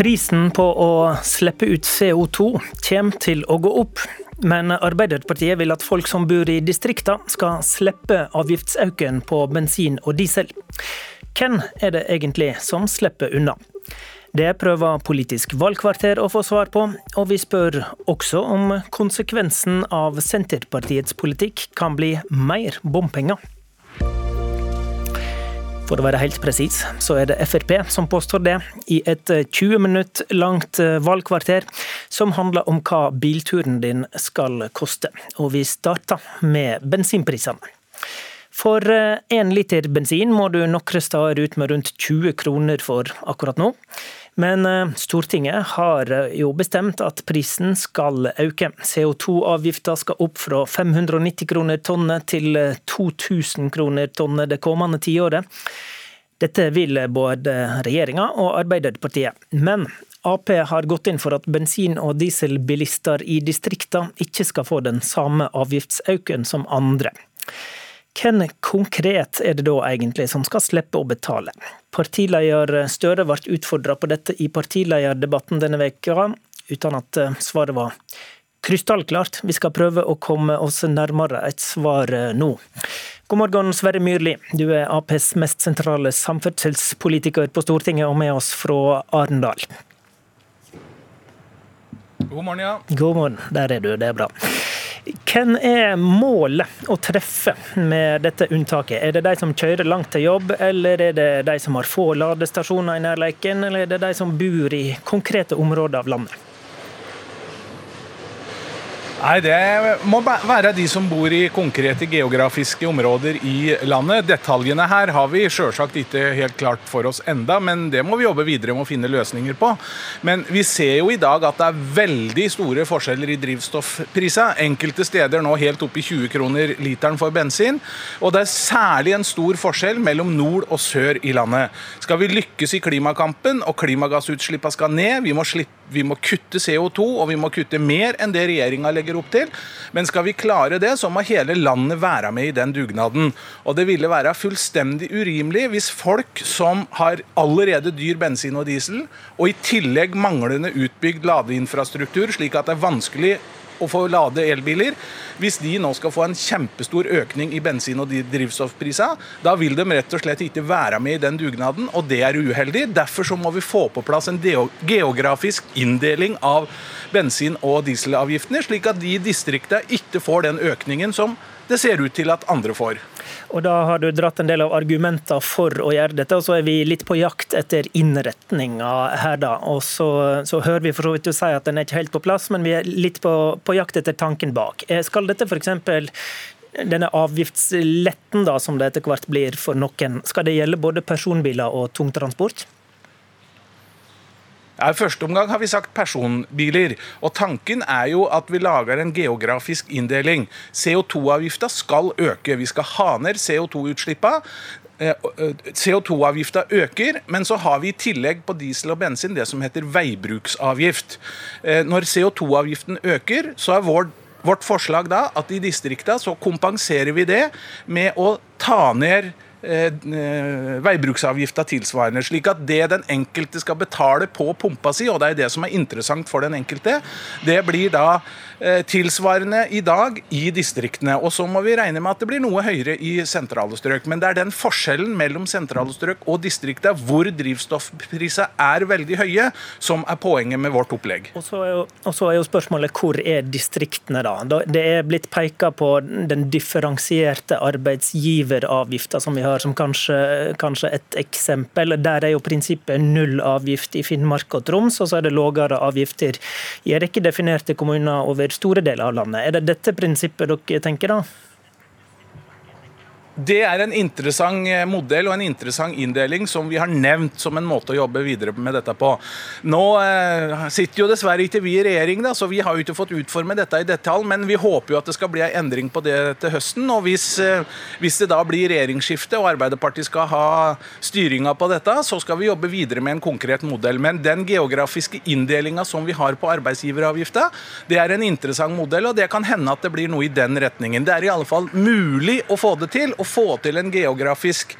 Prisen på å slippe ut CO2 kommer til å gå opp. Men Arbeiderpartiet vil at folk som bor i distriktene skal slippe avgiftsøkningen på bensin og diesel. Hvem er det egentlig som slipper unna? Det prøver Politisk valgkvarter å få svar på, og vi spør også om konsekvensen av Senterpartiets politikk kan bli mer bompenger. For å være helt presis, så er det Frp som påstår det, i et 20 eh, minutt langt eh, valgkvarter som handler om hva bilturen din skal koste. Og vi starter med bensinprisene. For én eh, liter bensin må du nokre steder ut med rundt 20 kroner for akkurat nå. Men eh, Stortinget har eh, jo bestemt at prisen skal øke. CO2-avgifta skal opp fra 590 kroner tonnet til 2000 eh, kroner tonnet det kommende tiåret. Dette vil både regjeringa og Arbeiderpartiet. Men Ap har gått inn for at bensin- og dieselbilister i distriktene ikke skal få den samme avgiftsøkningen som andre. Hvem konkret er det da egentlig som skal slippe å betale? Partileder Støre ble utfordra på dette i partilederdebatten denne veka, uten at eh, svaret var krystallklart. Vi skal prøve å komme oss nærmere et svar eh, nå. God morgen, Sverre Myrli. Du er Aps mest sentrale samferdselspolitiker på Stortinget og med oss fra Arendal. God morgen, ja. God morgen. Der er du, det er bra. Hvem er målet å treffe med dette unntaket? Er det de som kjører langt til jobb, eller er det de som har få ladestasjoner i nærleiken, eller er det de som bor i konkrete områder av landet? Nei, Det må være de som bor i konkrete geografiske områder i landet. Detaljene her har vi sjølsagt ikke helt klart for oss enda, men det må vi jobbe videre med å finne løsninger på. Men vi ser jo i dag at det er veldig store forskjeller i drivstoffprisa. Enkelte steder nå helt opp i 20 kroner literen for bensin. Og det er særlig en stor forskjell mellom nord og sør i landet. Skal vi lykkes i klimakampen og klimagassutslippene skal ned, vi må slippe vi må kutte CO2, og vi må kutte mer enn det regjeringa legger opp til. Men skal vi klare det, så må hele landet være med i den dugnaden. Og det ville være fullstendig urimelig hvis folk som har allerede dyr bensin og diesel, og i tillegg manglende utbygd ladeinfrastruktur, slik at det er vanskelig å få lade elbiler. Hvis de nå skal få en kjempestor økning i bensin- og drivstoffpriser, da vil de rett og slett ikke være med i den dugnaden, og det er uheldig. Derfor så må vi få på plass en geografisk inndeling av bensin- og dieselavgiftene, slik at de distriktene ikke får den økningen som det ser ut til at andre får. Og Da har du dratt en del av argumenter for å gjøre dette, og så er vi litt på jakt etter innretninga her, da. Og så, så hører vi for så vidt du si at den er ikke helt på plass, men vi er litt på, på jakt etter tanken bak. Eh, skal dette f.eks denne avgiftsletten da, som det etter hvert blir for noen, skal det gjelde både personbiler og tungtransport? I første omgang har vi sagt personbiler. Og tanken er jo at vi lager en geografisk inndeling. CO2-avgifta skal øke. Vi skal ha ned CO2-utslippene. Eh, CO2-avgifta øker, men så har vi i tillegg på diesel og bensin det som heter veibruksavgift. Eh, når CO2-avgiften øker, så er vår vårt forslag da at i distrikta så kompenserer vi det med å ta ned Eh, eh, veibruksavgifta tilsvarende. Slik at det den enkelte skal betale på pumpa si, og det er det som er interessant for den enkelte, det blir da eh, tilsvarende i dag i distriktene. Og så må vi regne med at det blir noe høyere i sentrale strøk. Men det er den forskjellen mellom sentrale strøk og distriktene, hvor drivstoffprisene er veldig høye, som er poenget med vårt opplegg. Og så er jo, er jo spørsmålet hvor er distriktene, da? Det er blitt peka på den differensierte arbeidsgiveravgifta som vi har har som kanskje, kanskje, et eksempel. Der er jo prinsippet null avgift i Finnmark og Troms, og så er det lavere avgifter i en rekke definerte kommuner over store deler av landet. Er det dette prinsippet dere tenker da? Det er en interessant eh, modell og en interessant inndeling som vi har nevnt som en måte å jobbe videre med dette på. Nå eh, sitter jo dessverre ikke vi i regjering, da, så vi har jo ikke fått utforme dette i detalj, men vi håper jo at det skal bli en endring på det til høsten. og Hvis, eh, hvis det da blir regjeringsskifte og Arbeiderpartiet skal ha styringa på dette, så skal vi jobbe videre med en konkret modell. Men den geografiske inndelinga som vi har på arbeidsgiveravgifta, det er en interessant modell, og det kan hende at det blir noe i den retningen. Det er i alle fall mulig å få det til. og få til en geografisk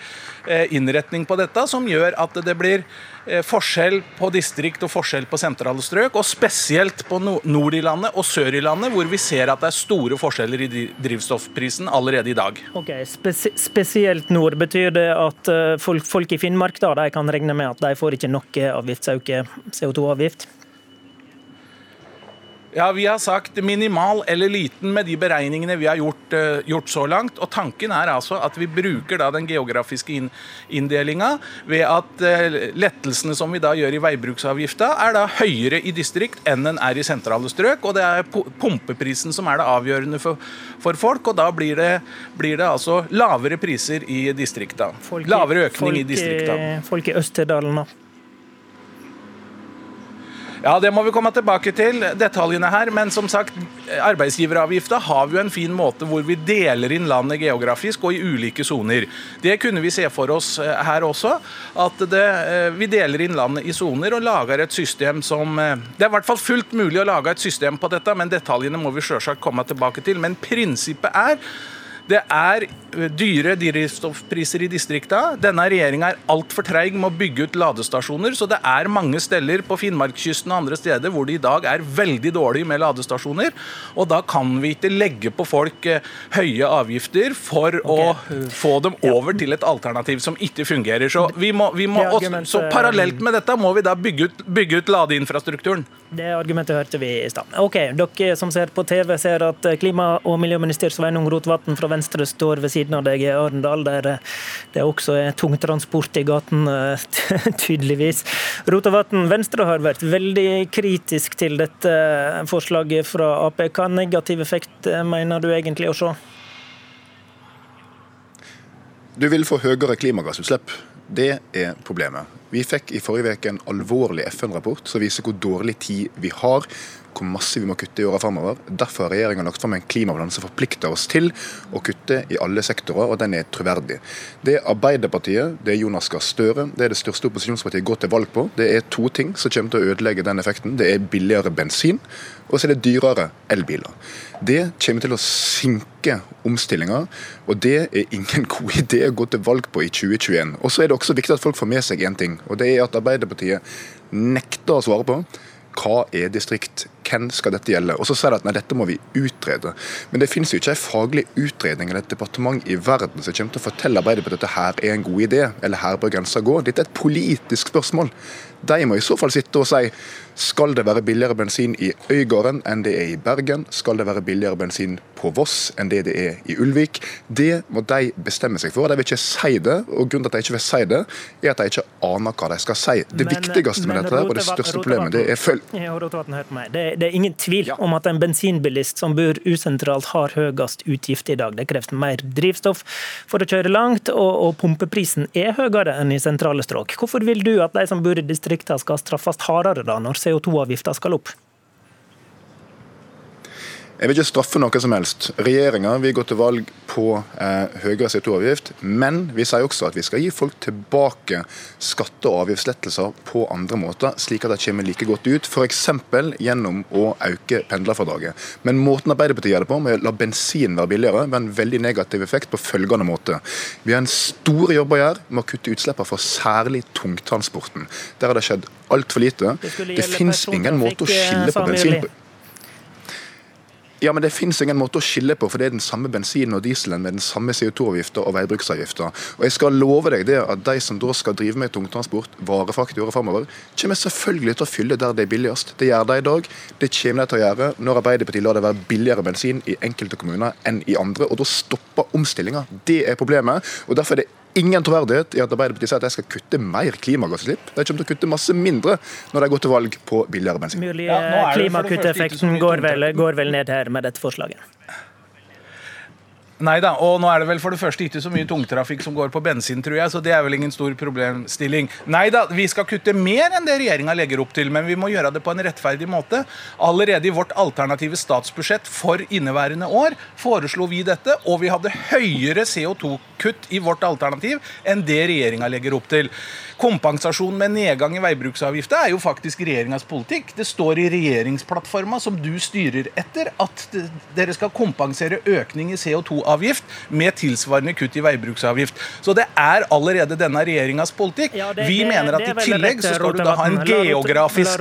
eh, innretning på dette som gjør at det blir eh, forskjell på distrikt og forskjell på sentrale strøk, og spesielt på nord i landet og sør i landet, hvor vi ser at det er store forskjeller i drivstoffprisen allerede i dag. Ok, spes Spesielt nord, betyr det at folk, folk i Finnmark da, kan regne med at de får ikke noe avgiftsøke CO2-avgift? Ja, Vi har sagt minimal eller liten med de beregningene vi har gjort, uh, gjort, så langt. Og Tanken er altså at vi bruker da den geografiske in inndelinga ved at uh, lettelsene som vi da gjør i veibruksavgifta, er da høyere i distrikt enn den er i sentrale strøk. Og det er pumpeprisen som er det avgjørende for, for folk. Og da blir det, blir det, altså lavere priser i distrikta. Lavere økning folk, i distrikta. Folk i Østerdalen, da? Ja, Det må vi komme tilbake til, detaljene her. Men som sagt, arbeidsgiveravgifta har vi jo en fin måte hvor vi deler inn landet geografisk og i ulike soner. Det kunne vi se for oss eh, her også. At det, eh, vi deler inn landet i soner og lager et system som eh, Det er i hvert fall fullt mulig å lage et system på dette, men detaljene må vi selvsagt komme tilbake til. Men prinsippet er det er dyre drivstoffpriser i distrikta. Denne regjeringa er altfor treig med å bygge ut ladestasjoner, så det er mange steder på Finnmarkskysten og andre steder hvor det i dag er veldig dårlig med ladestasjoner. Og da kan vi ikke legge på folk eh, høye avgifter for okay. å få dem over til et alternativ som ikke fungerer. Så, vi må, vi må også, så parallelt med dette må vi da bygge ut, bygge ut ladeinfrastrukturen. Det argumentet hørte vi i stad. Ok, Dere som ser på TV, ser at klima- og miljøminister Sveinung Rotevatn fra Venstre står ved siden av deg i Arendal, der det også er tungtransport i gaten, tydeligvis. Rotevatn, Venstre har vært veldig kritisk til dette forslaget fra Ap. Hva negativ effekt mener du egentlig å se? Du vil få høyere klimagassutslipp. Det er problemet. Vi fikk i forrige uke en alvorlig FN-rapport som viser hvor dårlig tid vi har, hvor masse vi må kutte i åra framover. Derfor har regjeringa lagt fram en klimaplan som forplikter oss til å kutte i alle sektorer, og den er troverdig. Det er Arbeiderpartiet, det er Jonas Gahr Støre, det er det største opposisjonspartiet går til valg på. Det er to ting som kommer til å ødelegge den effekten. Det er billigere bensin, og så er det dyrere elbiler. Det kommer til å sinke omstillinga, og det er ingen god idé å gå til valg på i 2021. Og så er det også viktig at folk får med seg én ting, og det er at Arbeiderpartiet nekter å svare på hva er distrikt, hvem skal dette gjelde? Og Så sier de at nei, dette må vi utrede. Men det finnes jo ikke en faglig utredning eller et departement i verden som kommer til å fortelle Arbeiderpartiet at dette her er en god idé, eller her bør grensa gå. Dette er et politisk spørsmål. De må i så fall sitte og si skal det være billigere bensin i Øygarden enn det er i Bergen? Skal det være billigere bensin på Voss enn det det er i Ulvik? Det må de bestemme seg for. De vil ikke si det, og grunnen til at de ikke vil si det, er at de ikke aner hva de skal si. Det men, viktigste med dette og det største problemet, det er følg... Det, det er ingen tvil ja. om at en bensinbilist som bor usentralt, har høyest utgift i dag. Det kreves mer drivstoff for å kjøre langt, og, og pumpeprisen er høyere enn i sentrale strøk. Hvorfor vil du at de som bor i distriktene skal straffes hardere da, når CO2-avgifta skal opp? Jeg vil ikke straffe noe som helst. Regjeringa vil gå til valg på eh, høyere CO2-avgift, men vi sier også at vi skal gi folk tilbake skatte- og avgiftslettelser på andre måter, slik at de kommer like godt ut, f.eks. gjennom å øke pendlerfradraget. Men måten Arbeiderpartiet gjør det på, med å la bensin være billigere, vil en veldig negativ effekt på følgende måte. Vi har en stor jobb å gjøre med å kutte utslippene for særlig tungtransporten. Der har det skjedd altfor lite. Det, det finnes ingen måte å skille på bensin på. Ja, men Det finnes ingen måte å skille på, for det er den samme bensinen og dieselen med den samme CO2-avgifta og veibruksavgifta. Og jeg skal love deg det at de som da skal drive med tungtransport, varefrakt i året framover, kommer selvfølgelig til å fylle der det er billigst. Det gjør de i dag. Det kommer de til å gjøre når Arbeiderpartiet lar det være billigere bensin i enkelte kommuner enn i andre. Og da stopper omstillinga. Det er problemet. og Derfor er det ingen troverdighet i at Arbeiderpartiet sier at de skal kutte mer klimagassutslipp. De kommer til å kutte masse mindre når de går til valg på billigere bensin. Mulig ja, klimakutteffekten går går vel ned her med dette forslaget? Nei da, og nå er det vel for det første ikke så mye tungtrafikk som går på bensin, tror jeg, så det er vel ingen stor problemstilling. Nei da, vi skal kutte mer enn det regjeringa legger opp til, men vi må gjøre det på en rettferdig måte. Allerede i vårt alternative statsbudsjett for inneværende år foreslo vi dette, og vi hadde høyere CO2-kutt i vårt alternativ enn det regjeringa legger opp til. Kompensasjon med nedgang i veibruksavgifta er jo faktisk regjeringas politikk. Det står i regjeringsplattforma som du styrer etter, at dere skal kompensere økning i CO2-avgift drivstoffavgift med tilsvarende kutt i veibruksavgift. Så det er allerede denne regjeringas politikk. Ja, det, Vi det, mener at i tillegg så skal du da ha en geografisk,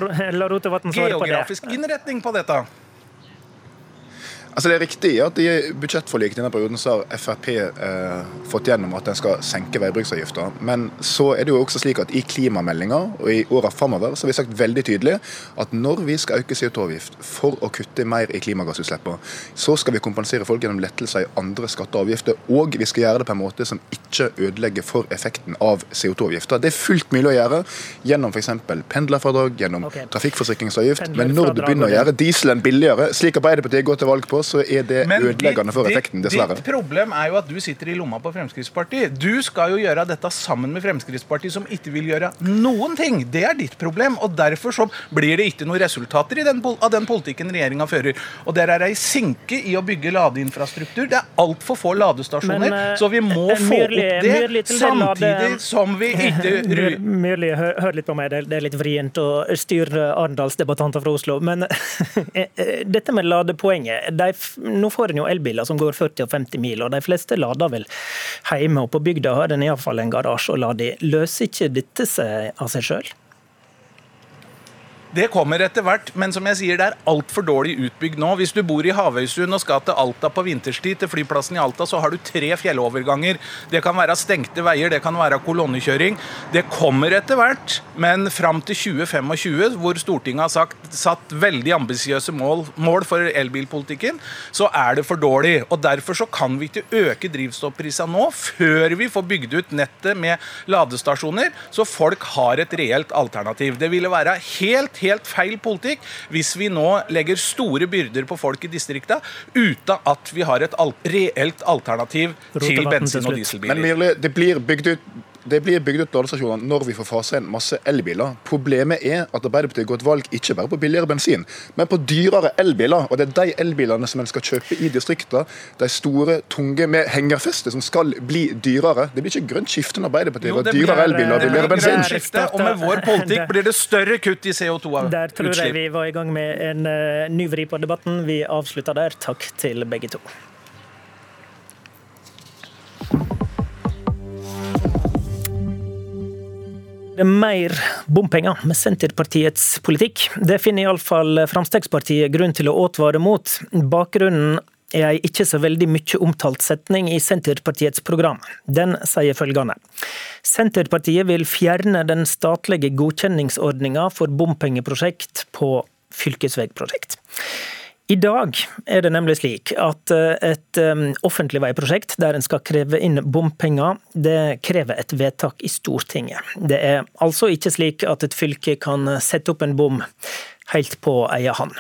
geografisk innretning på dette. Altså Det er riktig at i budsjettforliket denne perioden så har Frp eh, fått gjennom at en skal senke veibruksavgifta. Men så er det jo også slik at i klimameldinga og i åra framover så har vi sagt veldig tydelig at når vi skal øke CO2-avgift for å kutte mer i klimagassutslippene, så skal vi kompensere folk gjennom lettelser i andre skatter og avgifter. Og vi skal gjøre det på en måte som ikke ødelegger for effekten av CO2-avgifta. Det er fullt mulig å gjøre gjennom f.eks. pendlerfradrag, gjennom okay. trafikkforsikringsavgift. Men når du begynner å gjøre dieselen billigere, slik Arbeiderpartiet går til valg på, så er det Men ødeleggende for effekten, dessverre. Ditt problem er jo at du sitter i lomma på Fremskrittspartiet. Du skal jo gjøre dette sammen med Fremskrittspartiet, som ikke vil gjøre noen ting. Det er ditt problem. og Derfor så blir det ikke noen resultater den, av den politikken regjeringa fører. Og der er ei sinke i å bygge ladeinfrastruktur. Det er altfor få ladestasjoner, Men, uh, så vi må få opp det samtidig som vi ikke Myrli, hør, hør, litt på meg. Det er litt vrient å styre Arendalsdebattanter fra Oslo. Men eh, eh, dette med ladepoenget de nå får en jo elbiler som går 40 og 50 mil, og de fleste lader vel hjemme. Og på bygda har en iallfall en garasje å lade i. Løser ikke dette seg av seg sjøl? Det kommer etter hvert, men som jeg sier, det er altfor dårlig utbygd nå. Hvis du bor i Havøysund og skal til Alta på vinterstid, til flyplassen i Alta, så har du tre fjelloverganger. Det kan være stengte veier, det kan være kolonnekjøring. Det kommer etter hvert, men fram til 2025, hvor Stortinget har sagt, satt veldig ambisiøse mål, mål, for elbilpolitikken, så er det for dårlig. Og Derfor så kan vi ikke øke drivstoffprisene nå, før vi får bygd ut nettet med ladestasjoner, så folk har et reelt alternativ. Det ville være helt helt feil politikk hvis vi nå legger store byrder på folk i distrikta uten at vi har et reelt alternativ til bensin- og dieselbiler. Men Mirle, det blir bygd ut det blir bygd ut ladestasjoner når vi får fase inn masse elbiler. Problemet er at Arbeiderpartiet går et valg ikke bare på billigere bensin, men på dyrere elbiler. Og det er de elbilene som en skal kjøpe i distriktene, de store, tunge med hengerfeste, som skal bli dyrere. Det blir ikke grønt skifte når Arbeiderpartiet har dyrere elbiler og billigere bensin. Skifte, og med vår politikk blir det større kutt i CO2-utslipp. Der tror jeg vi var i gang med en uh, ny vri på debatten. Vi avslutter der. Takk til begge to. Mer bompenger med Senterpartiets politikk. Det finner iallfall Frp grunn til å advare mot. Bakgrunnen er ei ikke så veldig mye omtalt setning i Senterpartiets program. Den sier følgende. Senterpartiet vil fjerne den statlige godkjenningsordninga for bompengeprosjekt på fylkesveiprosjekt. I dag er det nemlig slik at eh, et eh, offentlig veiprosjekt der en skal kreve inn bompenger, det krever et vedtak i Stortinget. Det er altså ikke slik at et fylke kan sette opp en bom helt på egen hånd.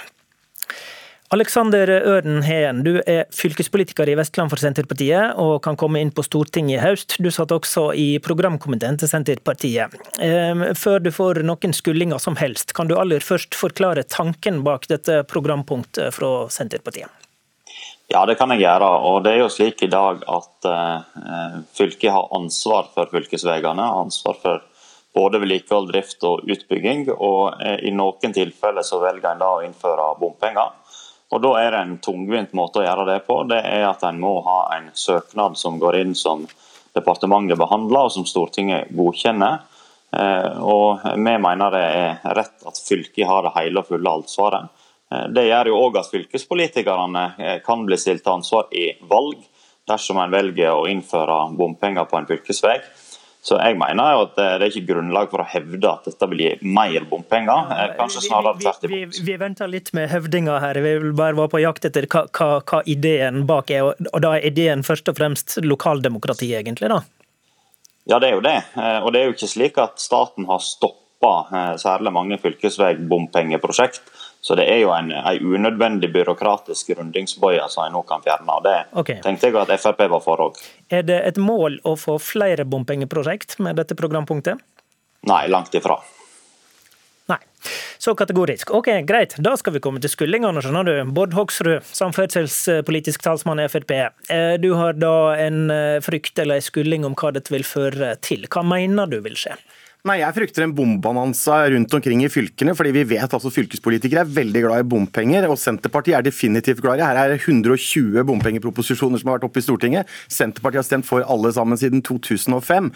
Alexander Øren Heen, du er fylkespolitiker i Vestland for Senterpartiet og kan komme inn på Stortinget i høst. Du satt også i programkomiteen til Senterpartiet. Ehm, før du får noen skullinger som helst, kan du aller først forklare tanken bak dette programpunktet fra Senterpartiet? Ja, det kan jeg gjøre. Og det er jo slik i dag at uh, fylket har ansvar for fylkesveiene. Ansvar for både vedlikehold, drift og utbygging. Og uh, i noen tilfeller så velger en da å innføre bompenger. Og Da er det en tungvint måte å gjøre det på. Det er at En må ha en søknad som går inn som departementet behandler og som Stortinget godkjenner. Eh, og Vi mener det er rett at fylket har det hele og fulle ansvaret. Eh, det gjør jo òg at fylkespolitikerne eh, kan bli stilt til ansvar i valg dersom en velger å innføre bompenger på en fylkesvei. Så jeg mener jo at det er ikke grunnlag for å hevde at dette vil gi mer bompenger. Kanskje snarere tvert imot. Vi, vi, vi, venter litt med høvdinga her. Vi vil bare være på jakt etter hva, hva, hva ideen bak er. Og da er ideen først og fremst lokaldemokrati, egentlig? da? Ja, det er jo det. Eh, og det er jo ikke slik at staten har stoppa eh, særlig mange fylkesveibompengeprosjekt. Så det er jo en, en unødvendig byråkratisk rundingsbøye som en nå kan fjerne. og Det okay. tenkte jeg at Frp var for òg. Er det et mål å få flere bompengeprosjekt med dette programpunktet? Nei, langt ifra. Nei, så kategorisk. Ok, Greit, da skal vi komme til skuldingene, skjønner du. Bård Hoksrud, samferdselspolitisk talsmann i Frp. Eh, du har da en eh, frykt eller en skulling om hva dette vil føre til. Hva mener du vil skje? Nei, Jeg frykter en bombananza rundt omkring i fylkene, fordi vi vet altså fylkespolitikere er veldig glad i bompenger, og Senterpartiet er definitivt glad i Her er det 120 bompengeproposisjoner som har vært oppe i Stortinget. Senterpartiet har stemt for alle sammen siden 2005.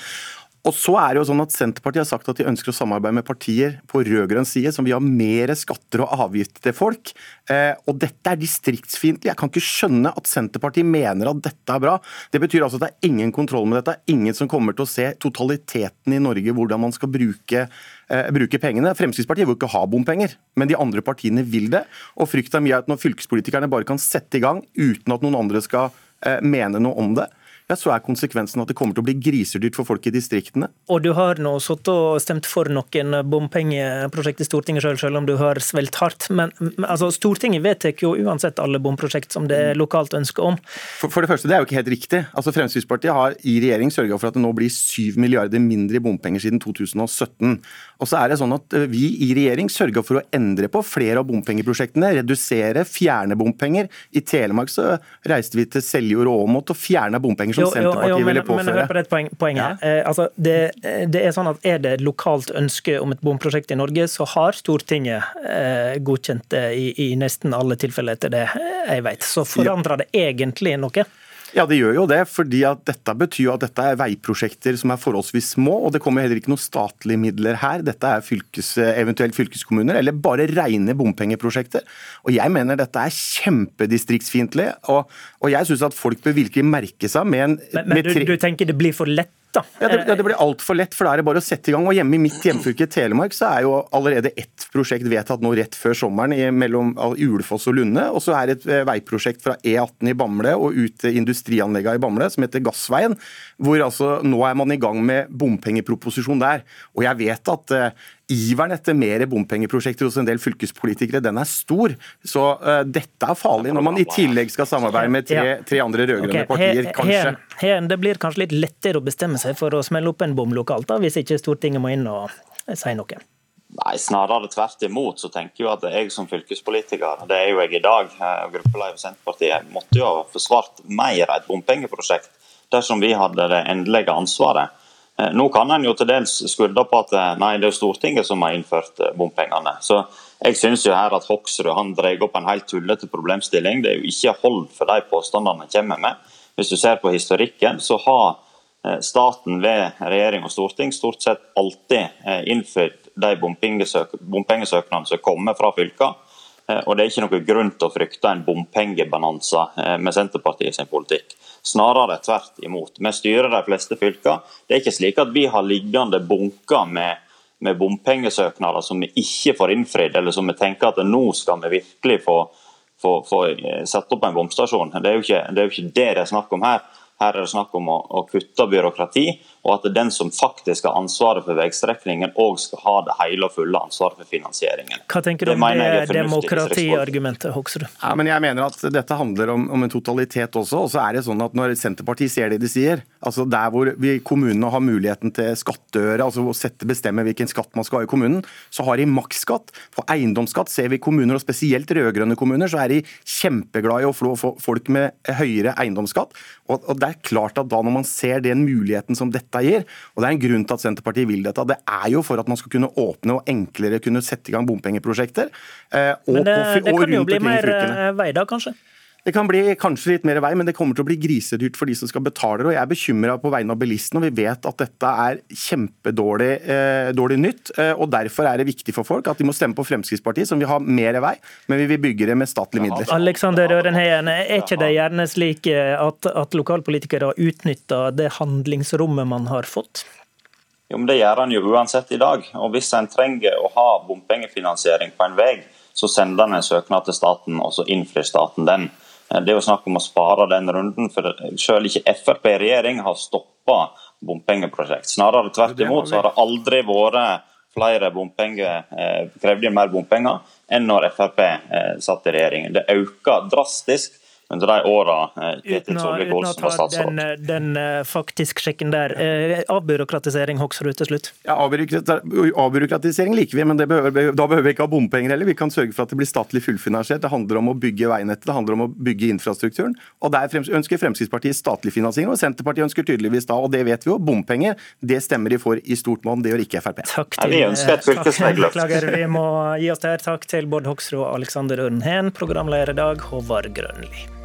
Og så er det jo sånn at Senterpartiet har sagt at de ønsker å samarbeide med partier på rød-grønn side som vil ha mer skatter og avgifter til folk. Eh, og dette er distriktsfiendtlig. Jeg kan ikke skjønne at Senterpartiet mener at dette er bra. Det betyr altså at det er ingen kontroll med dette. Ingen som kommer til å se totaliteten i Norge, hvordan man skal bruke, eh, bruke pengene. Fremskrittspartiet vil ikke ha bompenger, men de andre partiene vil det. Og frykta mi er at når fylkespolitikerne bare kan sette i gang uten at noen andre skal eh, mene noe om det, ja, så er konsekvensen at det kommer til å bli grisedyrt for folk i distriktene. Og du har nå sittet og stemt for noen bompengeprosjekt i Stortinget selv, selv om du har svelt hardt. Men altså, Stortinget vedtar jo uansett alle bomprosjekt som det er lokalt ønske om. For, for, det første, det er jo ikke helt riktig. Altså, Fremskrittspartiet har i regjering sørga for at det nå blir 7 milliarder mindre i bompenger siden 2017. Og så er det sånn at eh, Vi i regjering sørga for å endre på flere av bompengeprosjektene. Redusere, fjerne bompenger. I Telemark så reiste vi til Seljord og Åmot og fjerna bompenger som jo, Senterpartiet jo, jo, men, ville påføre. Men hør på det poeng, poenget. Ja. Eh, altså, det, det, er sånn at er det lokalt ønske om et bomprosjekt i Norge, så har Stortinget eh, godkjent det i, i, nesten alle tilfeller etter det jeg vet. Så forandrer det egentlig noe? Ja, det gjør jo det. fordi at Dette betyr at dette er veiprosjekter som er forholdsvis små. og Det kommer heller ikke noen statlige midler her. Dette er fylkes, eventuelt fylkeskommuner, eller bare rene bompengeprosjekter. Og Jeg mener dette er kjempedistriktsfiendtlig. Og, og jeg syns at folk bør virkelig merke seg med en Men, men du, du tenker det blir for lett? Da. Ja, det, det blir altfor lett, for da er det bare å sette i gang. Og Hjemme i mitt hjemfylke Telemark så er jo allerede ett prosjekt vedtatt nå rett før sommeren i, mellom Ulefoss og Lunde. Og så er det et eh, veiprosjekt fra E18 i Bamble og ut til industrianleggene i Bamble som heter Gassveien. Hvor altså nå er man i gang med bompengeproposisjon der. Og jeg vet at uh, iveren etter mer bompengeprosjekter hos en del fylkespolitikere, den er stor. Så uh, dette er farlig, når man i tillegg skal samarbeide med tre, tre andre rød-grønne okay. partier, kanskje. Her, det blir kanskje litt lettere å bestemme seg for å smelle opp en bom lokalt, da, hvis ikke Stortinget må inn og si noe? Nei, Snarere tvert imot. så tenker jeg at Jeg som fylkespolitiker, det er jo jeg i dag, og gruppeleder for Senterpartiet, måtte jo ha forsvart mer et bompengeprosjekt dersom vi hadde det endelige ansvaret. Eh, nå kan en jo til dels skylde på at eh, nei, det er Stortinget som har innført eh, bompengene. Så jeg synes jo her at Hoksrud han drar opp en helt tullete problemstilling. Det er jo ikke hold for de påstandene han kommer med. Hvis du ser på historikken, så har staten ved regjering og storting stort sett alltid innført de bompengesøknadene som kommer fra fylkene. Og det er ikke noen grunn til å frykte en bompengebananse med Senterpartiet sin politikk. Snarere tvert imot. Vi styrer de fleste fylker. Det er ikke slik at vi har liggende bunker med, med bompengesøknader som vi ikke får innfridd, eller som vi tenker at nå skal vi virkelig få, få, få eh, satt opp en bomstasjon. Det er, ikke, det er jo ikke det det er snakk om her. Her er det snakk om å, å kutte byråkrati, og at den som faktisk har ansvaret for veistrekningen, òg skal ha det hele og fulle ansvaret for finansieringen. Hva tenker du om det, det demokratiargumentet, Hoksrud? Ja, men jeg mener at dette handler om, om, en totalitet også. og så er det sånn at Når Senterpartiet ser det de sier, altså der hvor vi, kommunene har muligheten til skatteøre, altså å sette bestemme hvilken skatt man skal ha i kommunen, så har de maksskatt. På eiendomsskatt ser vi kommuner, og spesielt rød-grønne kommuner, så er de kjempeglade i å få folk med høyere eiendomsskatt. Og, og det er klart at da når man ser den muligheten som dette gir, og det er en grunn til at Senterpartiet vil dette, det er jo for at man skal kunne åpne og enklere kunne sette i gang bompengeprosjekter. Eh, Men det, på, det kan jo bli mer eh, vei da, kanskje? Det kan bli kanskje litt mer vei, men det kommer til å bli grisedyrt for de som skal betale det. og Jeg er bekymra på vegne av bilistene. og Vi vet at dette er kjempedårlig eh, dårlig nytt. Eh, og Derfor er det viktig for folk at de må stemme på Fremskrittspartiet, som vil ha mer vei, men vi vil bygge det med statlige midler. Alexander Ørenheien, er ikke det gjerne slik eh, at, at lokalpolitikere har utnytta det handlingsrommet man har fått? Jo, men Det gjør en jo uansett i dag. Og Hvis en trenger å ha bompengefinansiering på en vei, så sender en en søknad til staten, og så innfrir staten den. Eh, det er jo snakk om å spare den runden, for selv ikke Frp i regjering har stoppa bompengeprosjekt. Snarere tvert imot så har det aldri vært flere bompenger, krevd krevde inn mer bompenger enn når Frp eh, satt i regjering. Det øker drastisk under de åra Ketil uten å Solvik-Olsen var ta statsråd. den, den eh, faktisk sjekken der. Eh, Avbyråkratisering, Hoksrud, til slutt. Ja, Avbyråkratisering liker vi, men det behøver, da behøver vi ikke ha bompenger heller. Vi kan sørge for at det blir statlig fullfinansiert. Det handler om å bygge veinettet, det handler om å bygge infrastrukturen. Og Der ønsker Fremskrittspartiet statlig finansiering, og Senterpartiet ønsker tydeligvis da, og det vet vi jo, bompenger. Det stemmer de for i stort monn, det gjør ikke Frp. Takk til, vi ønsker et fylkesveiløft. Beklager, vi må gi oss der. Takk til Bård Hoksrud og Alexander Ørnhen, programleder i dag, Håvard Grønli.